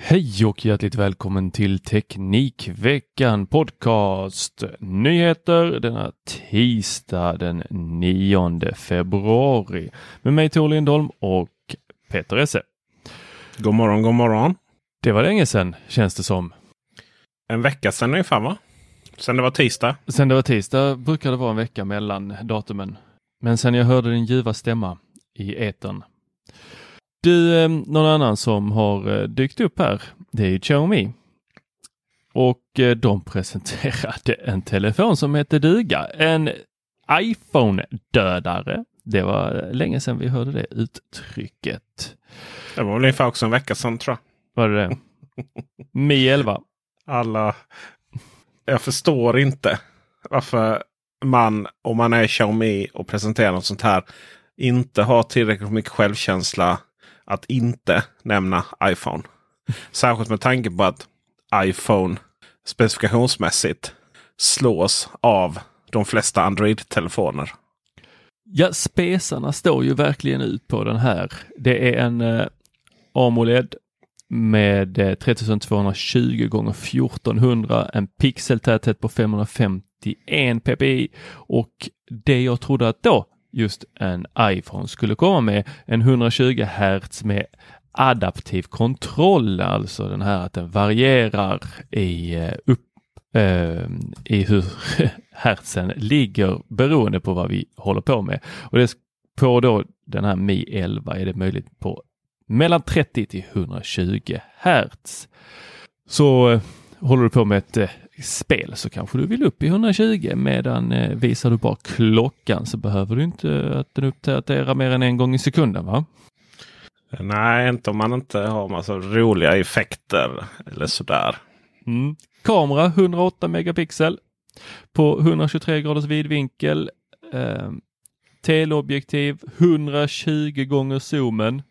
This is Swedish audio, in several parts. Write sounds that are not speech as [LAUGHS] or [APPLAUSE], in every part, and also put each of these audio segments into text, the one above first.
Hej och hjärtligt välkommen till Teknikveckan Podcast. Nyheter denna tisdag den 9 februari med mig Tor Lindholm och Peter Esse. God morgon, god morgon. Det var länge sedan känns det som. En vecka sedan ungefär va? Sen det var tisdag. Sen det var tisdag brukar det vara en vecka mellan datumen. Men sen jag hörde din ljuva stämma i etern. Du, eh, någon annan som har eh, dykt upp här, det är ju Xiaomi. Och eh, de [LAUGHS] presenterade en telefon som heter duga. En iPhone-dödare. Det var länge sedan vi hörde det uttrycket. Det var väl ungefär också en vecka sedan tror jag. Var det det? [LAUGHS] Mi 11. Alla... Jag förstår inte varför man, om man är Xiaomi och presenterar något sånt här, inte har tillräckligt mycket självkänsla att inte nämna iPhone. Särskilt med tanke på att iPhone specifikationsmässigt slås av de flesta Android-telefoner. Ja, spesarna står ju verkligen ut på den här. Det är en eh, AMOLED med eh, 3220 gånger 1400 en pixeltäthet på 551 ppi och det jag trodde att då just en iPhone skulle komma med en 120 Hz med adaptiv kontroll, alltså den här att den varierar i, eh, upp, eh, i hur [LAUGHS] hertzen ligger beroende på vad vi håller på med. Och det på då den här Mi 11 är det möjligt på mellan 30 till 120 Hz. Så eh, håller du på med ett eh, spel så kanske du vill upp i 120 medan eh, visar du bara klockan så behöver du inte att den uppdaterar mer än en gång i sekunden va? Nej, inte om man inte har massa roliga effekter eller sådär. Mm. Kamera 108 megapixel på 123 graders vidvinkel. Eh, teleobjektiv 120 gånger zoomen.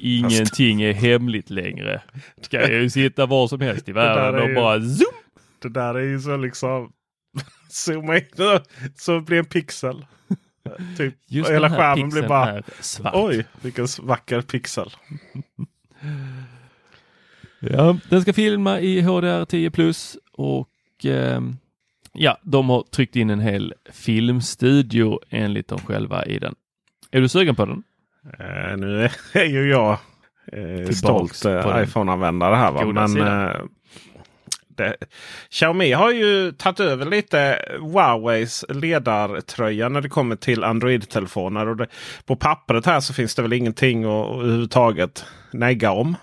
Ingenting är hemligt längre. Ska jag ju sitta var som helst i världen och ju- bara zoom! Det där är ju så liksom... [LAUGHS] Zooma in så blir en pixel. Typ. [LAUGHS] Just och hela skärmen blir bara... Oj, vilken vacker pixel. [LAUGHS] Ja, den ska filma i HDR10 plus och ehm, ja, de har tryckt in en hel filmstudio enligt dem själva i den. Är du sugen på den? Eh, nu är, ju jag eh, stolt eh, iPhone-användare här. Va? Men eh, det, Xiaomi har ju tagit över lite Huaweis ledartröja när det kommer till Android-telefoner. Och det, på pappret här så finns det väl ingenting att överhuvudtaget negga om.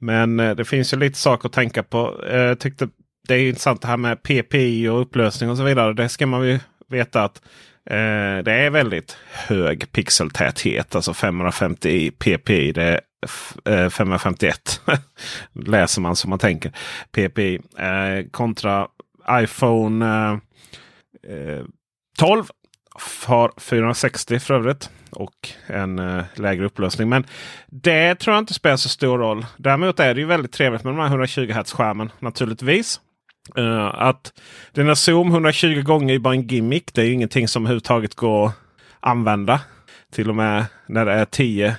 Men eh, det finns ju lite saker att tänka på. Eh, jag tyckte det är intressant det här med PPI och upplösning och så vidare. Det ska man ju veta att eh, det är väldigt hög pixeltäthet. Alltså 550 ppi. Det 551 eh, [LAUGHS] läser man som man tänker. ppi. Eh, kontra iPhone eh, eh 12 har 460 för övrigt. och en eh, lägre upplösning. Men det tror jag inte spelar så stor roll. Däremot är det ju väldigt trevligt med de här 120 Hz skärmen naturligtvis. Uh, att den zoom 120 gånger är bara en gimmick. Det är ju ingenting som överhuvudtaget går att använda. Till och med när det är 10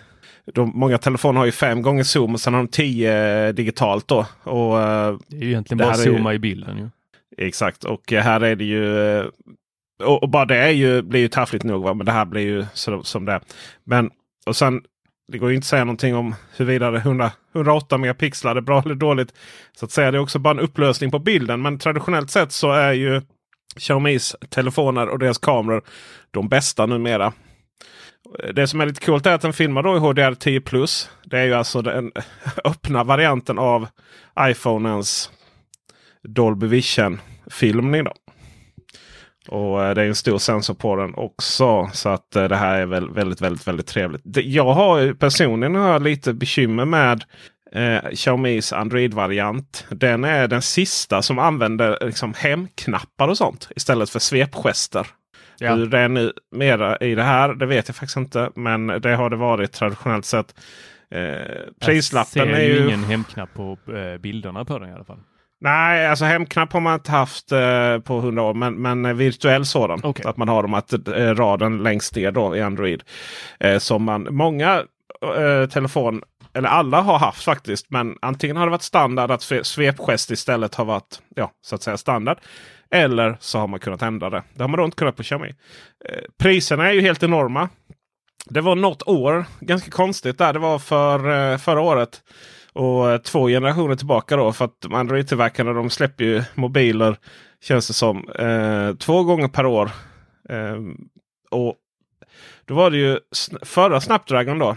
de, många telefoner har ju fem gånger zoom och sen har de tio digitalt. Då. Och, det är ju egentligen bara zooma ju, i bilden. Ju. Exakt och här är det ju och, och bara det är ju, blir ju taffligt nog. Va? Men det här blir ju så, som det är. Men och sen det går ju inte att säga någonting om huruvida 100, 108 megapixlar är bra eller dåligt. Så att säga det är också bara en upplösning på bilden. Men traditionellt sett så är ju Xiaomis telefoner och deras kameror de bästa numera. Det som är lite coolt är att den filmar då i HDR10 plus. Det är ju alltså den [LAUGHS] öppna varianten av iPhonens Dolby Vision filmning. Då. Och eh, det är en stor sensor på den också. Så att eh, det här är väl väldigt, väldigt, väldigt trevligt. Jag har personligen har lite bekymmer med eh, Xiaomis Android-variant. Den är den sista som använder liksom, hemknappar och sånt istället för svepgester. Ja. Hur det är nu mera i det här, det vet jag faktiskt inte. Men det har det varit traditionellt sett. Eh, prislappen jag ser är ju ingen hemknapp på eh, bilderna på den i alla fall. Nej, alltså hemknapp har man inte haft eh, på 100 år. Men, men virtuell sådan. Okay. Att man har dem att eh, raden längst ner då i Android. Eh, som man, många eh, telefon, eller alla har haft faktiskt. Men antingen har det varit standard att svepgest istället har varit ja, så att säga standard. Eller så har man kunnat ändra det. Det har man då inte kunnat på Xiaomi. Eh, priserna är ju helt enorma. Det var något år, ganska konstigt där. Det var för eh, förra året. Och eh, två generationer tillbaka då. För att Android-tillverkarna de släpper ju mobiler känns det som eh, två gånger per år. Eh, och Då var det ju förra Snapdragon då.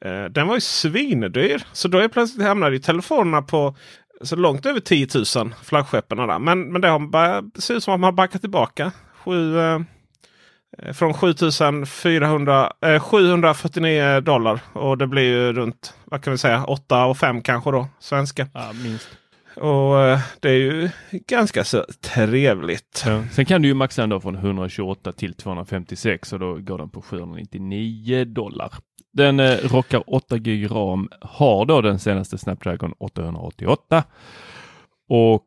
Eh, den var ju svindyr. Så då är plötsligt hamnade ju telefonerna på så långt över 10 000 flaggskeppen. Där. Men, men det har börjat se ut som att man har backat tillbaka. Sju, eh, från 7400, eh, 749 dollar. Och det blir ju runt vad kan vi säga 8 och 5 kanske då svenska. Ja, minst. Och eh, det är ju ganska så trevligt. Ja. Sen kan du ju maxa ändå från 128 till 256 och då går den på 799 dollar. Den eh, rockar 8 gig ram, har då den senaste Snapdragon 888 och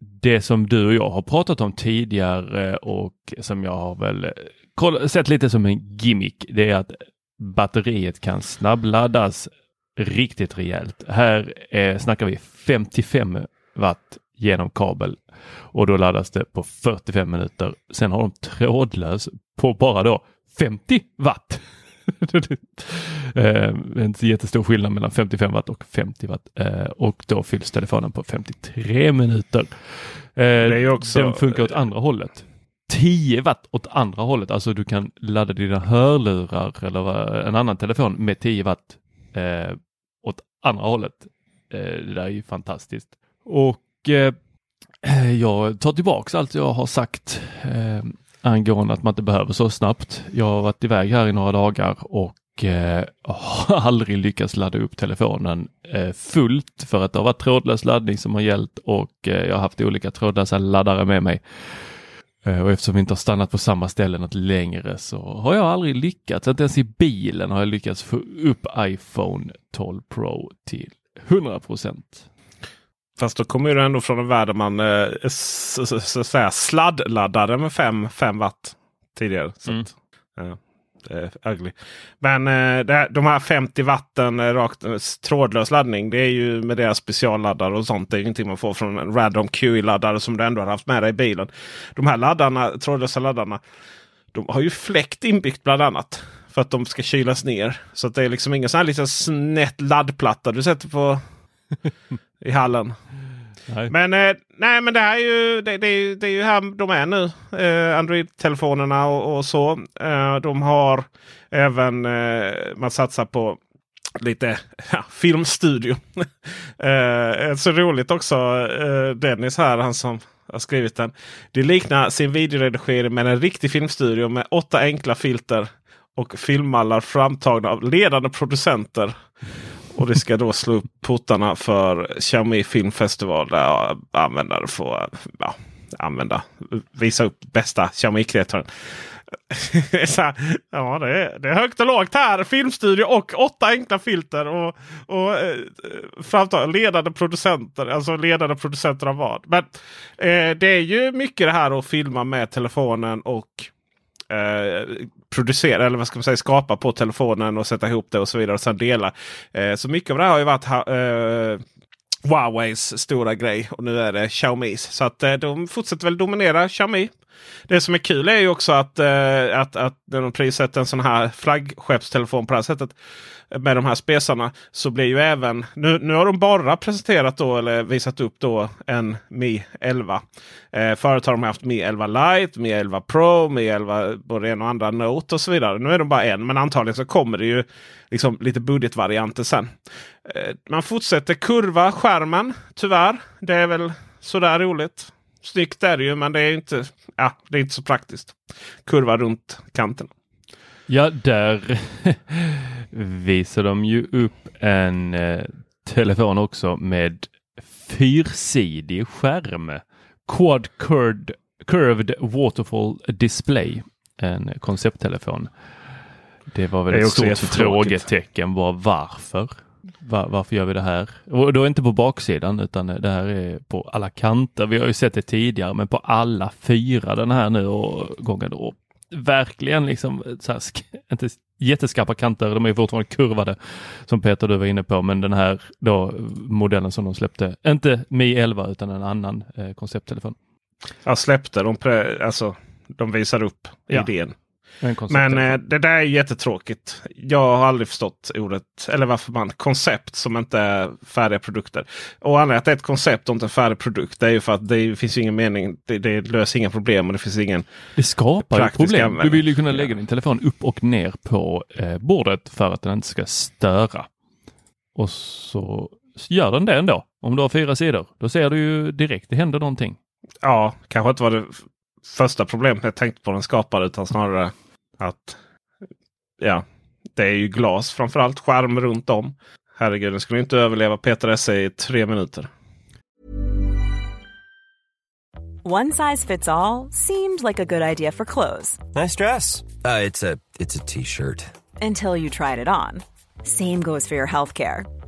det som du och jag har pratat om tidigare och som jag har väl eh, sett lite som en gimmick, det är att batteriet kan snabbladdas riktigt rejält. Här eh, snackar vi 55 watt genom kabel och då laddas det på 45 minuter. Sen har de trådlös på bara då 50 watt eh, en jättestor skillnad mellan 55 watt och 50 watt eh, och då fylls telefonen på 53 minuter. Eh, också... Den funkar åt andra hållet. 10 watt åt andra hållet, alltså du kan ladda dina hörlurar eller en annan telefon med 10 watt eh, åt andra hållet. Eh, det där är ju fantastiskt. Och eh, jag tar tillbaks allt jag har sagt eh, angående att man inte behöver så snabbt. Jag har varit iväg här i några dagar och eh, har [LAUGHS] aldrig lyckats ladda upp telefonen eh, fullt för att det har varit trådlös laddning som har gällt och eh, jag har haft olika trådlösa laddare med mig. Eh, och eftersom vi inte har stannat på samma ställe något längre så har jag aldrig lyckats, inte ens i bilen har jag lyckats få upp iPhone 12 Pro till 100 procent. Fast då kommer du ändå från en värld där man eh, sladdladdade med 5 watt tidigare. Så mm. att, är ugly. Men eh, det, de här 50 watten eh, rakt, eh, trådlös laddning. Det är ju med deras specialladdare och sånt. Det är ingenting man får från en random QI-laddare som du ändå har haft med dig i bilen. De här laddarna, trådlösa laddarna. De har ju fläkt inbyggt bland annat. För att de ska kylas ner. Så det är liksom ingen sån här liten snett laddplatta du sätter på [LAUGHS] i hallen. Nej. Men, eh, nej, men det här är ju, det, det, det är ju här de är nu. Eh, Android-telefonerna och, och, så. Eh, de har även, eh, man satsar på lite [LAUGHS] ja, filmstudio. [LAUGHS] eh, så roligt också. Eh, Dennis här, han som har skrivit den. Det liknar sin videoredigering med en riktig filmstudio med åtta enkla filter och filmmallar framtagna av ledande producenter. Och det ska då slå upp portarna för Xiaomi Filmfestival där användare får ja, använda, visa upp bästa Xiaomi-kreatören. [LAUGHS] ja, det är, det är högt och lågt här. Filmstudio och åtta enkla filter. Och, och eh, framtag, ledande producenter. Alltså ledande producenter av vad. Men eh, det är ju mycket det här att filma med telefonen och eh, producera eller vad ska man säga skapa på telefonen och sätta ihop det och så vidare och sen dela. Eh, så mycket av det här har ju varit eh, Huaweis stora grej och nu är det Xiaomis. Så att eh, de fortsätter väl dominera Xiaomi. Det som är kul är ju också att, eh, att, att när de prissätter en sån här flaggskeppstelefon på det här sättet med de här spesarna så blir ju även nu, nu har de bara presenterat då eller visat upp då en Mi 11. Eh, förut har de haft Mi 11 Lite, Mi 11 Pro, Mi 11 både en och andra Note och så vidare. Nu är de bara en men antagligen så kommer det ju liksom lite budgetvarianter sen. Eh, man fortsätter kurva skärmen tyvärr. Det är väl sådär roligt. Snyggt är det ju men det är inte, ja, det är inte så praktiskt. Kurva runt kanten. Ja, där [LAUGHS] visar de ju upp en eh, telefon också med fyrsidig skärm. Quad curved, curved Waterfall Display. En koncepttelefon. Det var väl det ett stort frågetecken var varför. Var, varför gör vi det här? Och då inte på baksidan utan det här är på alla kanter. Vi har ju sett det tidigare men på alla fyra den här nu och gången. då verkligen liksom så här, [LAUGHS] inte jätteskarpa kanter. De är fortfarande kurvade som Peter du var inne på, men den här då modellen som de släppte, inte Mi 11 utan en annan eh, koncepttelefon. Ja, släppte de, alltså de visar upp ja. idén. Men eh, det där är jättetråkigt. Jag har aldrig förstått ordet, eller varför man, koncept som inte är färdiga produkter. Och anledningen att det är ett koncept och inte en färdig produkt det är ju för att det finns ingen mening. Det, det löser inga problem och det finns ingen Det skapar problem. Användning. Du vill ju kunna lägga din telefon upp och ner på eh, bordet för att den inte ska störa. Och så gör den det ändå. Om du har fyra sidor, då ser du ju direkt det händer någonting. Ja, kanske inte var det första problemet jag tänkte på den skapade utan snarare att ja, det är ju glas framförallt. Skärm runt om. Herregud, den skulle inte överleva Peter Esse i tre minuter. One size fits all seemed like a good idea for clothes. Nice dress. Uh, it's a t-shirt. Until you tried it on. Same goes for your healthcare.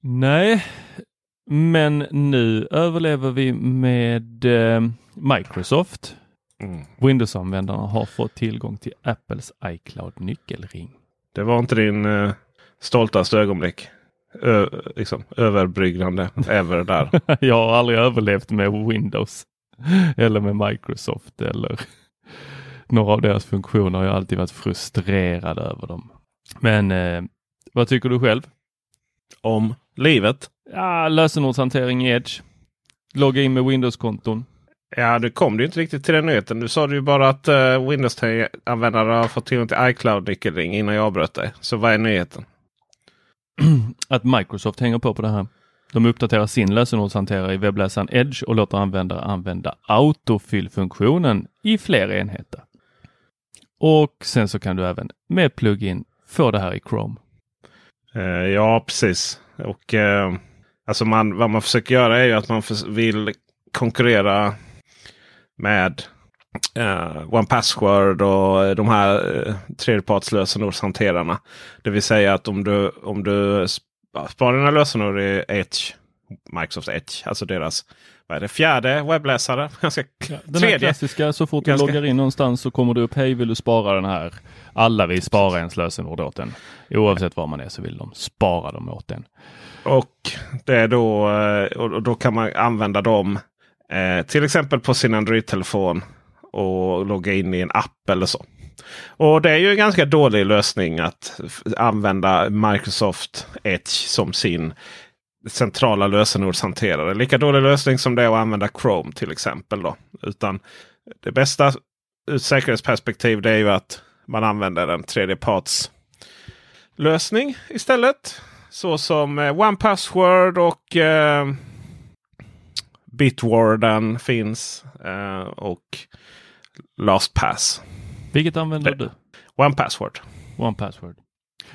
Nej, men nu överlever vi med eh, Microsoft. Mm. Windows-användarna har fått tillgång till Apples iCloud nyckelring. Det var inte din eh, stoltaste ögonblick? Ö, liksom, överbryggande ever där. [LAUGHS] Jag har aldrig överlevt med Windows [LAUGHS] eller med Microsoft eller [LAUGHS] några av deras funktioner. Jag har alltid varit frustrerad över dem. Men eh, vad tycker du själv? Om livet? Ja, lösenordshantering i Edge. Logga in med Windows-konton. Ja, du kom du inte riktigt till den nyheten. Du sa ju bara att uh, Windows-användare har fått tillgång till iCloud-nyckelring innan jag avbröt dig. Så vad är nyheten? [CLEARS THROAT] att Microsoft hänger på på det här. De uppdaterar sin lösenordshanterare i webbläsaren Edge och låter användare använda autofyllfunktionen i fler enheter. Och sen så kan du även med plugin få det här i Chrome. Eh, ja, precis. Och eh, alltså man, vad man försöker göra är ju att man vill konkurrera med uh, One Password och de här uh, tredjepartslösenordshanterarna. Det vill säga att om du, om du sparar dina lösenord i Edge, Microsoft Edge, alltså deras vad är det, fjärde webbläsare. [LAUGHS] Ganska, ja, den här klassiska, så fort Ganska... du loggar in någonstans så kommer det upp, hej vill du spara den här? Alla vill spara ens lösenord åt en. Oavsett var man är så vill de spara dem åt en. Och, det är då, eh, och då kan man använda dem eh, till exempel på sin Android-telefon och logga in i en app eller så. Och det är ju en ganska dålig lösning att använda Microsoft Edge som sin centrala lösenordshanterare. Lika dålig lösning som det är att använda Chrome till exempel. Då. Utan det bästa ur säkerhetsperspektiv det är ju att man använder en tredjeparts lösning istället. Så som eh, One Password och eh, Bitwarden finns. Eh, och LastPass. Vilket använder du? One Password. One Password.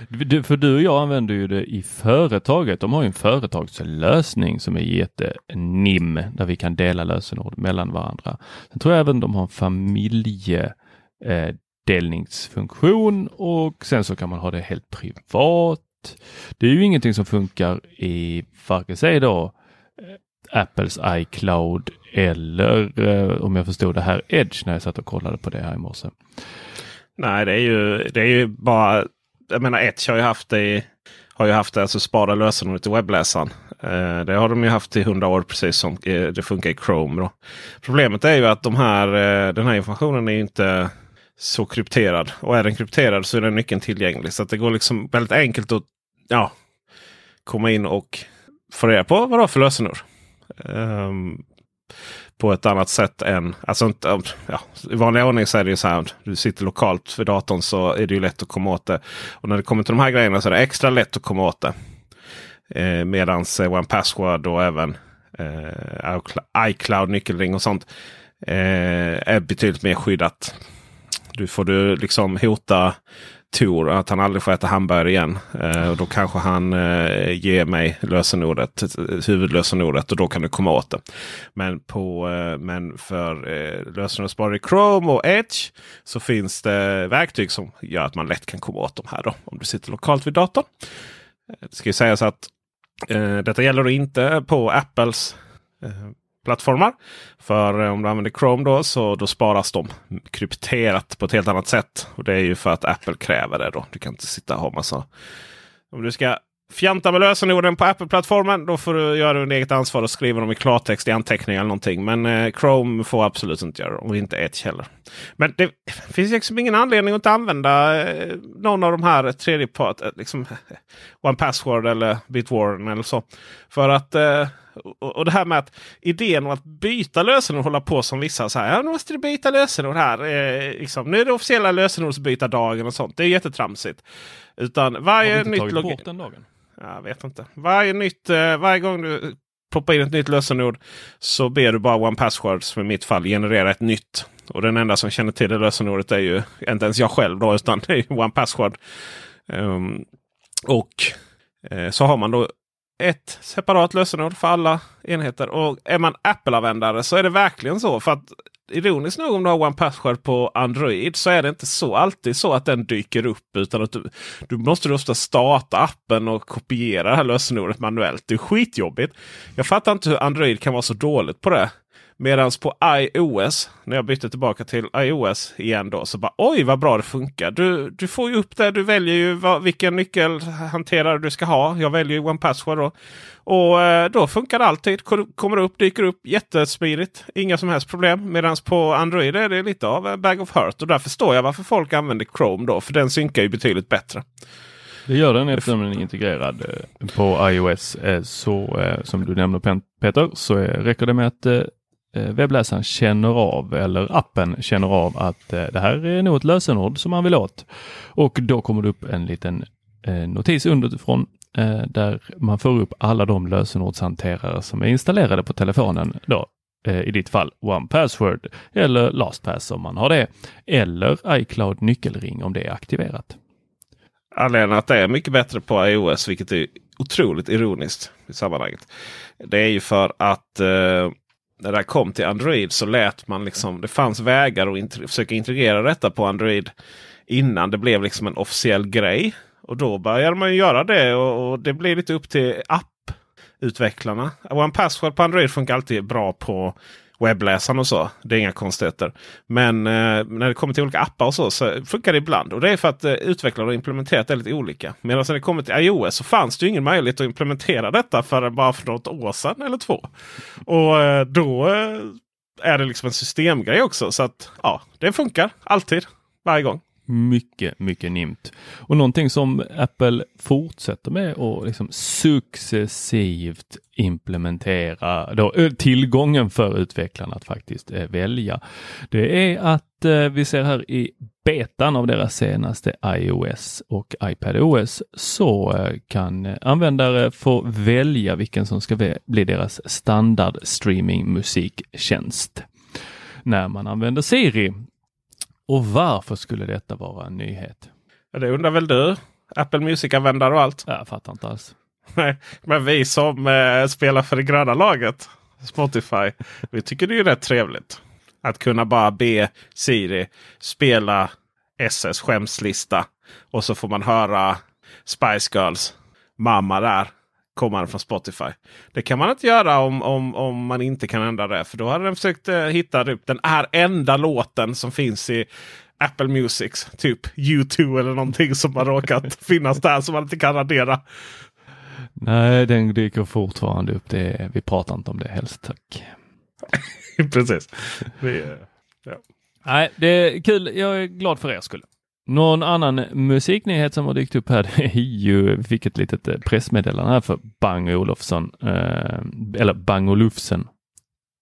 Du, för du och jag använder ju det i företaget. De har ju en företagslösning som är jättenim, där vi kan dela lösenord mellan varandra. Sen tror jag även de har en familjedelningsfunktion och sen så kan man ha det helt privat. Det är ju ingenting som funkar i varken sig då eh, Apples iCloud eller eh, om jag förstod det här Edge när jag satt och kollade på det här i morse. Nej, det är ju, det är ju bara jag menar Edge har ju haft det, har ju haft det, alltså spara lösenordet i webbläsaren. Eh, det har de ju haft i hundra år precis som eh, det funkar i Chrome. Då. Problemet är ju att de här, eh, den här informationen är inte så krypterad. Och är den krypterad så är den nyckeln tillgänglig. Så det går liksom väldigt enkelt att ja, komma in och få reda på vad det har för lösenord. Um, på ett annat sätt än... Alltså inte, ja, I vanlig ordning så är det ju så här. Du sitter lokalt för datorn så är det ju lätt att komma åt det. Och när det kommer till de här grejerna så är det extra lätt att komma åt det. Eh, Medan eh, One Password och även eh, iCloud nyckelring och sånt eh, är betydligt mer skyddat. Du får du liksom hota Tor att han aldrig får äta hamburgare igen. Eh, och då kanske han eh, ger mig lösenordet, huvudlösenordet och då kan du komma åt det. Men, på, eh, men för eh, lösenordsparare i Chrome och Edge så finns det verktyg som gör att man lätt kan komma åt de här. Då, om du sitter lokalt vid datorn. Eh, det ska ju sägas att eh, detta gäller inte på Apples eh, plattformar. För eh, om du använder Chrome då så då sparas de krypterat på ett helt annat sätt. Och Det är ju för att Apple kräver det. då. Du kan inte sitta och ha massa... Om du ska fjanta med lösenorden på Apple-plattformen då får du göra det under eget ansvar och skriva dem i klartext i anteckningar eller någonting. Men eh, Chrome får absolut inte göra det och inte Edge heller. Men det finns liksom ingen anledning att inte använda eh, någon av de här tredjepart, eh, liksom [LAUGHS] One Password eller Bitwarden eller så. För att eh, och, och det här med att idén om att byta lösenord hålla på som vissa så här. Ja, nu måste du byta lösenord här. Eh, liksom, nu är det officiella lösenordsbytardagen och sånt. Det är jättetramsigt. Utan varje Har vi inte nytt tagit bort den dagen? Jag vet inte. Varje, nytt, eh, varje gång du ploppar in ett nytt lösenord så ber du bara One Password som i mitt fall generera ett nytt. Och den enda som känner till det lösenordet är ju inte ens jag själv då utan det är One Password. Um, och eh, så har man då ett separat lösenord för alla enheter. Och är man Apple-användare så är det verkligen så. För att ironiskt nog om du har One Password på Android så är det inte så alltid så att den dyker upp. Utan att du, du måste ofta starta appen och kopiera det här lösenordet manuellt. Det är skitjobbigt. Jag fattar inte hur Android kan vara så dåligt på det. Medan på iOS, när jag bytte tillbaka till iOS igen då, så bara oj vad bra det funkar. Du, du får ju upp det, du väljer ju vad, vilken nyckelhanterare du ska ha. Jag väljer ju One Password då. Och eh, då funkar det alltid. Kommer upp, dyker upp jättesmidigt. Inga som helst problem. Medan på Android är det lite av en bag of hurt. Och där förstår jag varför folk använder Chrome då. För den synkar ju betydligt bättre. Det gör den eftersom den är integrerad eh, på iOS. Eh, så eh, som du nämner Peter så räcker det med att Eh, webbläsaren känner av eller appen känner av att eh, det här är nog ett lösenord som man vill åt. Och då kommer det upp en liten eh, notis underifrån där man får upp alla de lösenordshanterare som är installerade på telefonen. Då, I ditt fall One Password eller LastPass om man har det. Eller iCloud nyckelring om det är aktiverat. Anledningen att det är mycket bättre på iOS, vilket är otroligt ironiskt i sammanhanget. Det är ju för att eh, när det kom till Android så lät man liksom. Det fanns vägar att int försöka integrera detta på Android innan det blev liksom en officiell grej. Och då började man göra det och, och det blir lite upp till app-utvecklarna. One Password på Android funkar alltid bra på webbläsaren och så. Det är inga konstigheter. Men eh, när det kommer till olika appar och så, så funkar det ibland. Och det är för att eh, utvecklare har implementerat det lite olika. Medan när det kommer till iOS så fanns det ingen möjlighet att implementera detta förrän bara för något år sedan eller två. Och eh, då eh, är det liksom en systemgrej också. Så att ja, det funkar alltid. Varje gång mycket, mycket nymt. Och någonting som Apple fortsätter med och liksom successivt implementera då, eh, tillgången för utvecklarna att faktiskt eh, välja. Det är att eh, vi ser här i betan av deras senaste iOS och iPadOS så eh, kan eh, användare få välja vilken som ska bli deras standard streaming musiktjänst. När man använder Siri och varför skulle detta vara en nyhet? Ja, det undrar väl du? Apple Music-användare och allt. Jag fattar inte alls. Nej, men vi som eh, spelar för det gröna laget, Spotify, vi tycker det är rätt trevligt. Att kunna bara be Siri spela SS skämslista. Och så får man höra Spice Girls mamma där kommande från Spotify. Det kan man inte göra om, om, om man inte kan ändra det. För då hade den försökt eh, hitta typ, den här enda låten som finns i Apple Music. Typ U2 eller någonting som har råkat [LAUGHS] finnas där som man inte kan radera. Nej, den dyker fortfarande upp. Det, vi pratar inte om det helst tack. [LAUGHS] Precis. Vi, ja. Nej, det är kul. Jag är glad för er skull. Någon annan musiknyhet som har dykt upp här [LAUGHS] är ju, vi fick ett litet eh, pressmeddelande här för Bang Olofsson, eh, eller Bang Olufsen.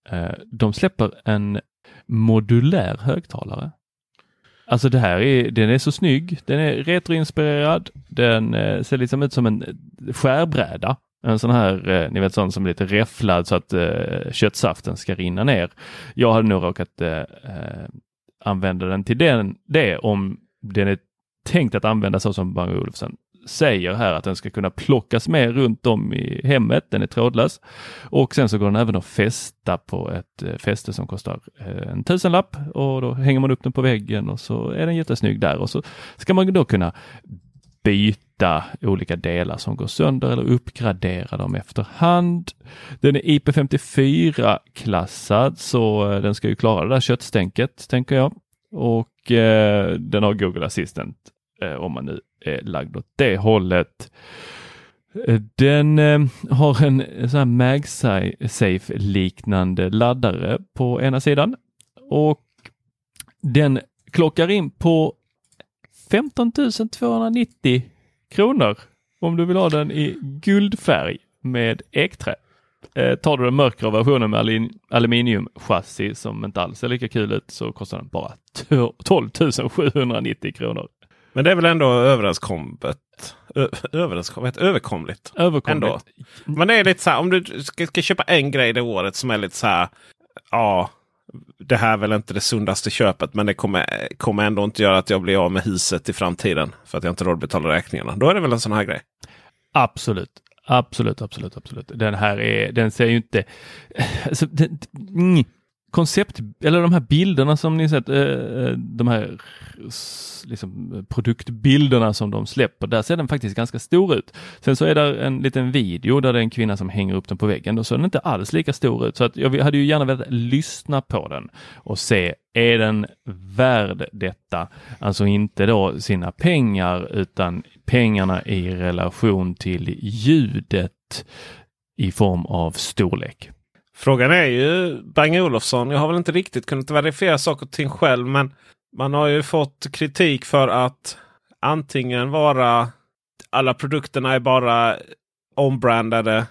Eh, de släpper en modulär högtalare. Alltså det här är, den är så snygg, den är retroinspirerad, den eh, ser liksom ut som en eh, skärbräda. En sån här, eh, ni vet sån som är lite räfflad så att eh, köttsaften ska rinna ner. Jag hade nog råkat använda den till den, det om den är tänkt att användas så som Bang Olufsen säger här att den ska kunna plockas med runt om i hemmet. Den är trådlös och sen så går den även att fästa på ett eh, fäste som kostar eh, en tusenlapp och då hänger man upp den på väggen och så är den jättesnygg där och så ska man då kunna byta olika delar som går sönder eller uppgradera dem efterhand. Den är IP54 klassad så eh, den ska ju klara det där köttstänket tänker jag. Och Eh, den har Google Assistant eh, om man nu är lagd åt det hållet. Eh, den har en sån här MagSafe liknande laddare på ena sidan och den klockar in på 15 290 kronor om du vill ha den i guldfärg med ekträ. Eh, tar du den mörkare versionen med aluminiumchassi som inte alls ser lika kul ut så kostar den bara 12 790 kronor. Men det är väl ändå överenskommet? överenskommet överkomligt. Överkomligt. Ändå. Men det är lite så här om du ska, ska köpa en grej det året som är lite så här. Ja, det här är väl inte det sundaste köpet men det kommer, kommer ändå inte göra att jag blir av med huset i framtiden. För att jag inte råd betala räkningarna. Då är det väl en sån här grej. Absolut. Absolut, absolut, absolut. Den här är, den ser ju inte... [LAUGHS] Alltså, den, mm, koncept, eller de här bilderna som ni sett, eh, eh, de här liksom, produktbilderna som de släpper, där ser den faktiskt ganska stor ut. Sen så är det en liten video där det är en kvinna som hänger upp den på väggen, då ser den inte alls lika stor ut. Så att jag hade ju gärna velat lyssna på den och se, är den värd detta? Alltså inte då sina pengar utan pengarna i relation till ljudet i form av storlek. Frågan är ju Bang Olofsson. Jag har väl inte riktigt kunnat verifiera saker och ting själv. Men man har ju fått kritik för att antingen vara alla produkterna är bara ombrandade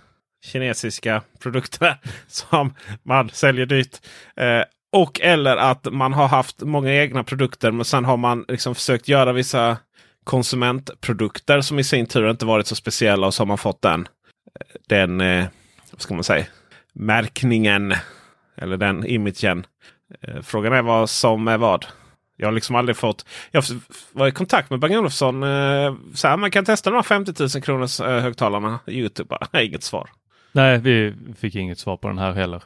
kinesiska produkter [LAUGHS] som man säljer dyrt. Eh, och eller att man har haft många egna produkter men sen har man liksom försökt göra vissa konsumentprodukter som i sin tur inte varit så speciella och så har man fått den, den eh, vad ska man säga, märkningen. Eller den imagen. Eh, frågan är vad som är vad. Jag har liksom aldrig fått... Jag var i kontakt med Bang Olufsson. Eh, så här, man kan testa de här 50 000 kronors eh, högtalarna Youtube bara, [LAUGHS] Inget svar. Nej, vi fick inget svar på den här heller.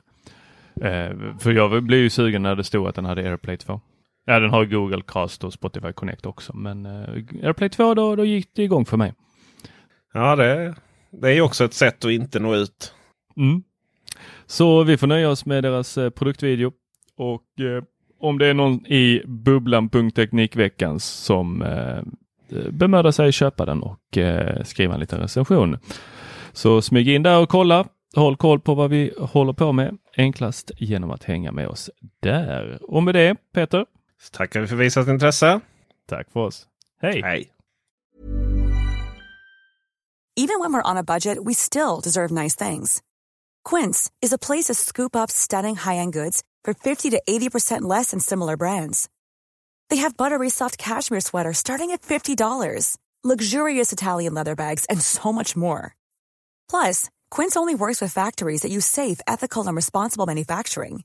Eh, för jag blev ju sugen när det stod att den hade AirPlay 2. Ja, den har Google Cast och Spotify Connect också, men eh, AirPlay 2 då, då gick det igång för mig. Ja, det, det är ju också ett sätt att inte nå ut. Mm. Så vi får nöja oss med deras eh, produktvideo och eh, om det är någon i bubblan.teknikveckans som eh, bemödar sig köpa den och eh, skriva en liten recension. Så smyg in där och kolla. Håll koll på vad vi håller på med enklast genom att hänga med oss där. Och med det Peter. Så tackar vi för visat intresse. Tack för oss. Hej! Hej! Even when we're on a budget we still deserve nice things. Quince is a place to scoop up stunning high-end goods for 50 to 80% less than similar brands. They have buttery soft cashmere sweaters starting at $50, luxurious Italian leather bags, and so much more. Plus, Quince only works with factories that use safe, ethical, and responsible manufacturing.